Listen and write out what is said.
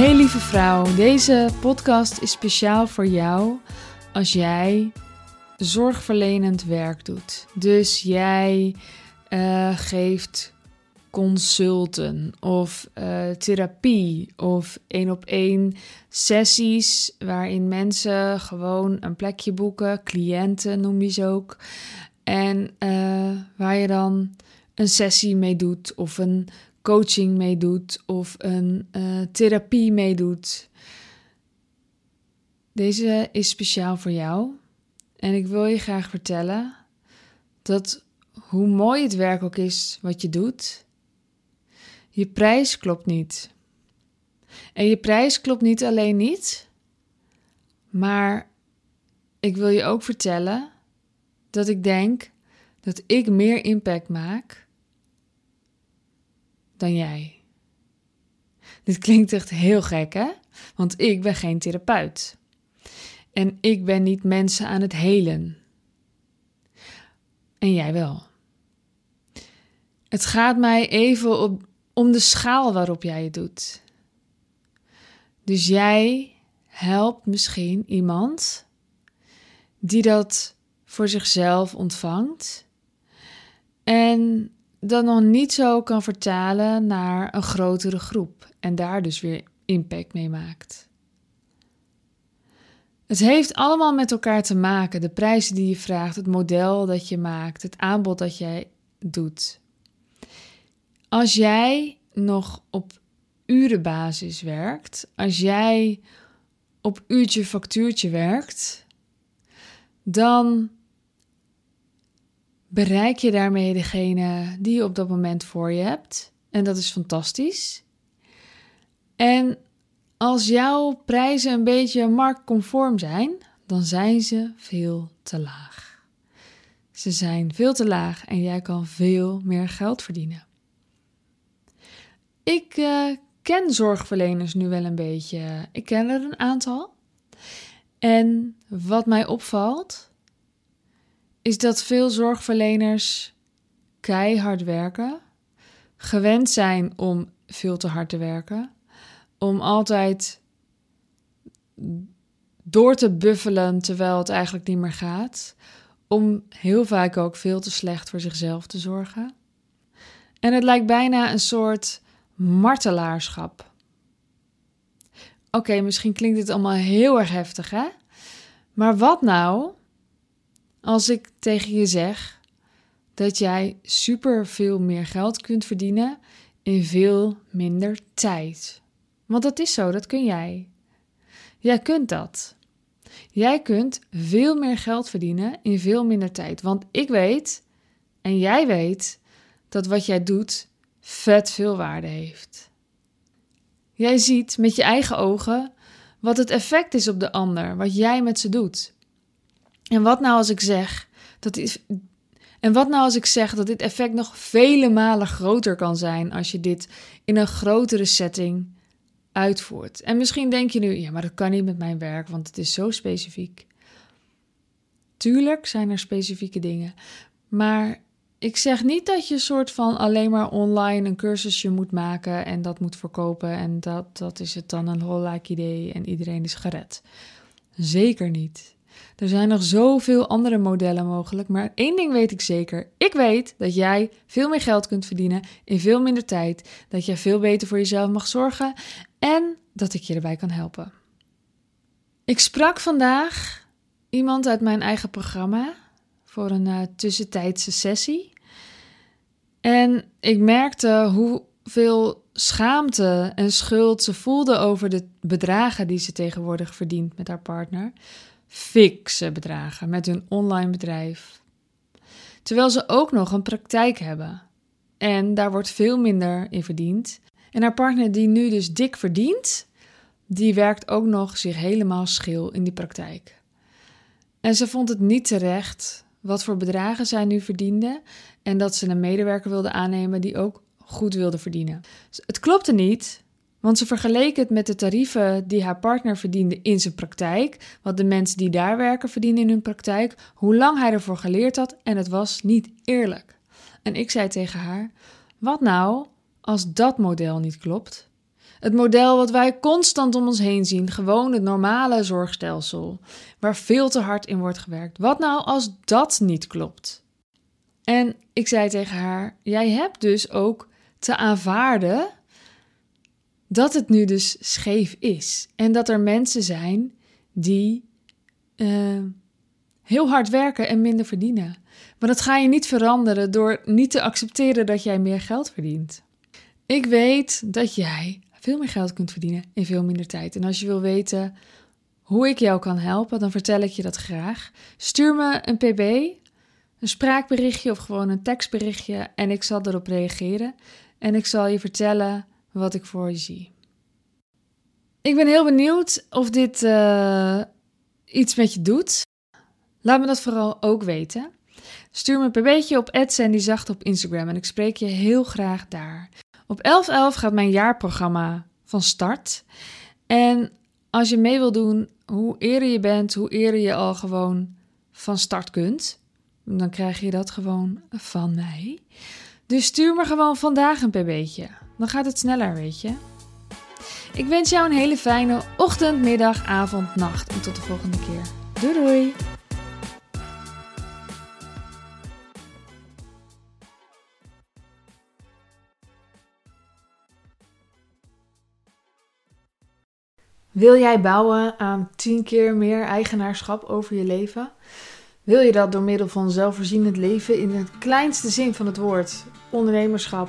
Hey lieve vrouw, deze podcast is speciaal voor jou als jij zorgverlenend werk doet. Dus jij uh, geeft consulten of uh, therapie of één op één sessies waarin mensen gewoon een plekje boeken, cliënten noem je ze ook, en uh, waar je dan een sessie mee doet of een coaching meedoet of een uh, therapie meedoet. Deze is speciaal voor jou. En ik wil je graag vertellen dat hoe mooi het werk ook is wat je doet, je prijs klopt niet. En je prijs klopt niet alleen niet, maar ik wil je ook vertellen dat ik denk dat ik meer impact maak dan jij. Dit klinkt echt heel gek, hè? Want ik ben geen therapeut. En ik ben niet mensen aan het helen. En jij wel. Het gaat mij even om de schaal waarop jij het doet. Dus jij helpt misschien iemand die dat voor zichzelf ontvangt en dat nog niet zo kan vertalen naar een grotere groep en daar dus weer impact mee maakt. Het heeft allemaal met elkaar te maken. De prijzen die je vraagt, het model dat je maakt, het aanbod dat jij doet. Als jij nog op urenbasis werkt, als jij op uurtje factuurtje werkt, dan bereik je daarmee degene die je op dat moment voor je hebt. En dat is fantastisch. En als jouw prijzen een beetje marktconform zijn, dan zijn ze veel te laag. Ze zijn veel te laag en jij kan veel meer geld verdienen. Ik uh, ken zorgverleners nu wel een beetje. Ik ken er een aantal. En wat mij opvalt, is dat veel zorgverleners keihard werken, gewend zijn om veel te hard te werken, om altijd door te buffelen terwijl het eigenlijk niet meer gaat, om heel vaak ook veel te slecht voor zichzelf te zorgen. En het lijkt bijna een soort martelaarschap. Oké, misschien klinkt dit allemaal heel erg heftig, hè? Maar wat nou als ik tegen je zeg dat jij super veel meer geld kunt verdienen in veel minder tijd. Want dat is zo, dat kun jij. Jij kunt dat. Jij kunt veel meer geld verdienen in veel minder tijd. Want ik weet en jij weet dat wat jij doet vet veel waarde heeft. Jij ziet met je eigen ogen wat het effect is op de ander, wat jij met ze doet. En wat nou als ik zeg dat dit, en wat nou als ik zeg dat dit effect nog vele malen groter kan zijn als je dit in een grotere setting uitvoert? En misschien denk je nu, ja, maar dat kan niet met mijn werk, want het is zo specifiek. Tuurlijk zijn er specifieke dingen, maar ik zeg niet dat je soort van alleen maar online een cursusje moet maken en dat moet verkopen en dat, dat is het dan een whole idee en iedereen is gered. Zeker niet. Er zijn nog zoveel andere modellen mogelijk, maar één ding weet ik zeker. Ik weet dat jij veel meer geld kunt verdienen in veel minder tijd, dat jij veel beter voor jezelf mag zorgen en dat ik je erbij kan helpen. Ik sprak vandaag iemand uit mijn eigen programma voor een uh, tussentijdse sessie. En ik merkte hoeveel schaamte en schuld ze voelde over de bedragen die ze tegenwoordig verdient met haar partner fikse bedragen met hun online bedrijf. Terwijl ze ook nog een praktijk hebben. En daar wordt veel minder in verdiend. En haar partner, die nu dus dik verdient, die werkt ook nog zich helemaal schil in die praktijk. En ze vond het niet terecht wat voor bedragen zij nu verdiende en dat ze een medewerker wilde aannemen die ook goed wilde verdienen. Het klopte niet, want ze vergeleek het met de tarieven die haar partner verdiende in zijn praktijk, wat de mensen die daar werken verdienen in hun praktijk, hoe lang hij ervoor geleerd had en het was niet eerlijk. En ik zei tegen haar: Wat nou als dat model niet klopt? Het model wat wij constant om ons heen zien, gewoon het normale zorgstelsel, waar veel te hard in wordt gewerkt. Wat nou als dat niet klopt? En ik zei tegen haar: Jij hebt dus ook te aanvaarden dat het nu dus scheef is. En dat er mensen zijn die uh, heel hard werken en minder verdienen. Maar dat ga je niet veranderen door niet te accepteren dat jij meer geld verdient. Ik weet dat jij veel meer geld kunt verdienen in veel minder tijd. En als je wil weten hoe ik jou kan helpen, dan vertel ik je dat graag. Stuur me een pb, een spraakberichtje of gewoon een tekstberichtje en ik zal erop reageren. En ik zal je vertellen wat ik voor je zie. Ik ben heel benieuwd of dit uh, iets met je doet. Laat me dat vooral ook weten. Stuur me een beetje op Zacht op Instagram en ik spreek je heel graag daar. Op 11.11 gaat mijn jaarprogramma van start. En als je mee wil doen, hoe eerder je bent, hoe eerder je al gewoon van start kunt, dan krijg je dat gewoon van mij. Dus stuur me gewoon vandaag een pb'tje. Dan gaat het sneller, weet je. Ik wens jou een hele fijne ochtend, middag, avond, nacht en tot de volgende keer. Doei doei! Wil jij bouwen aan 10 keer meer eigenaarschap over je leven? Wil je dat door middel van zelfvoorzienend leven in het kleinste zin van het woord, ondernemerschap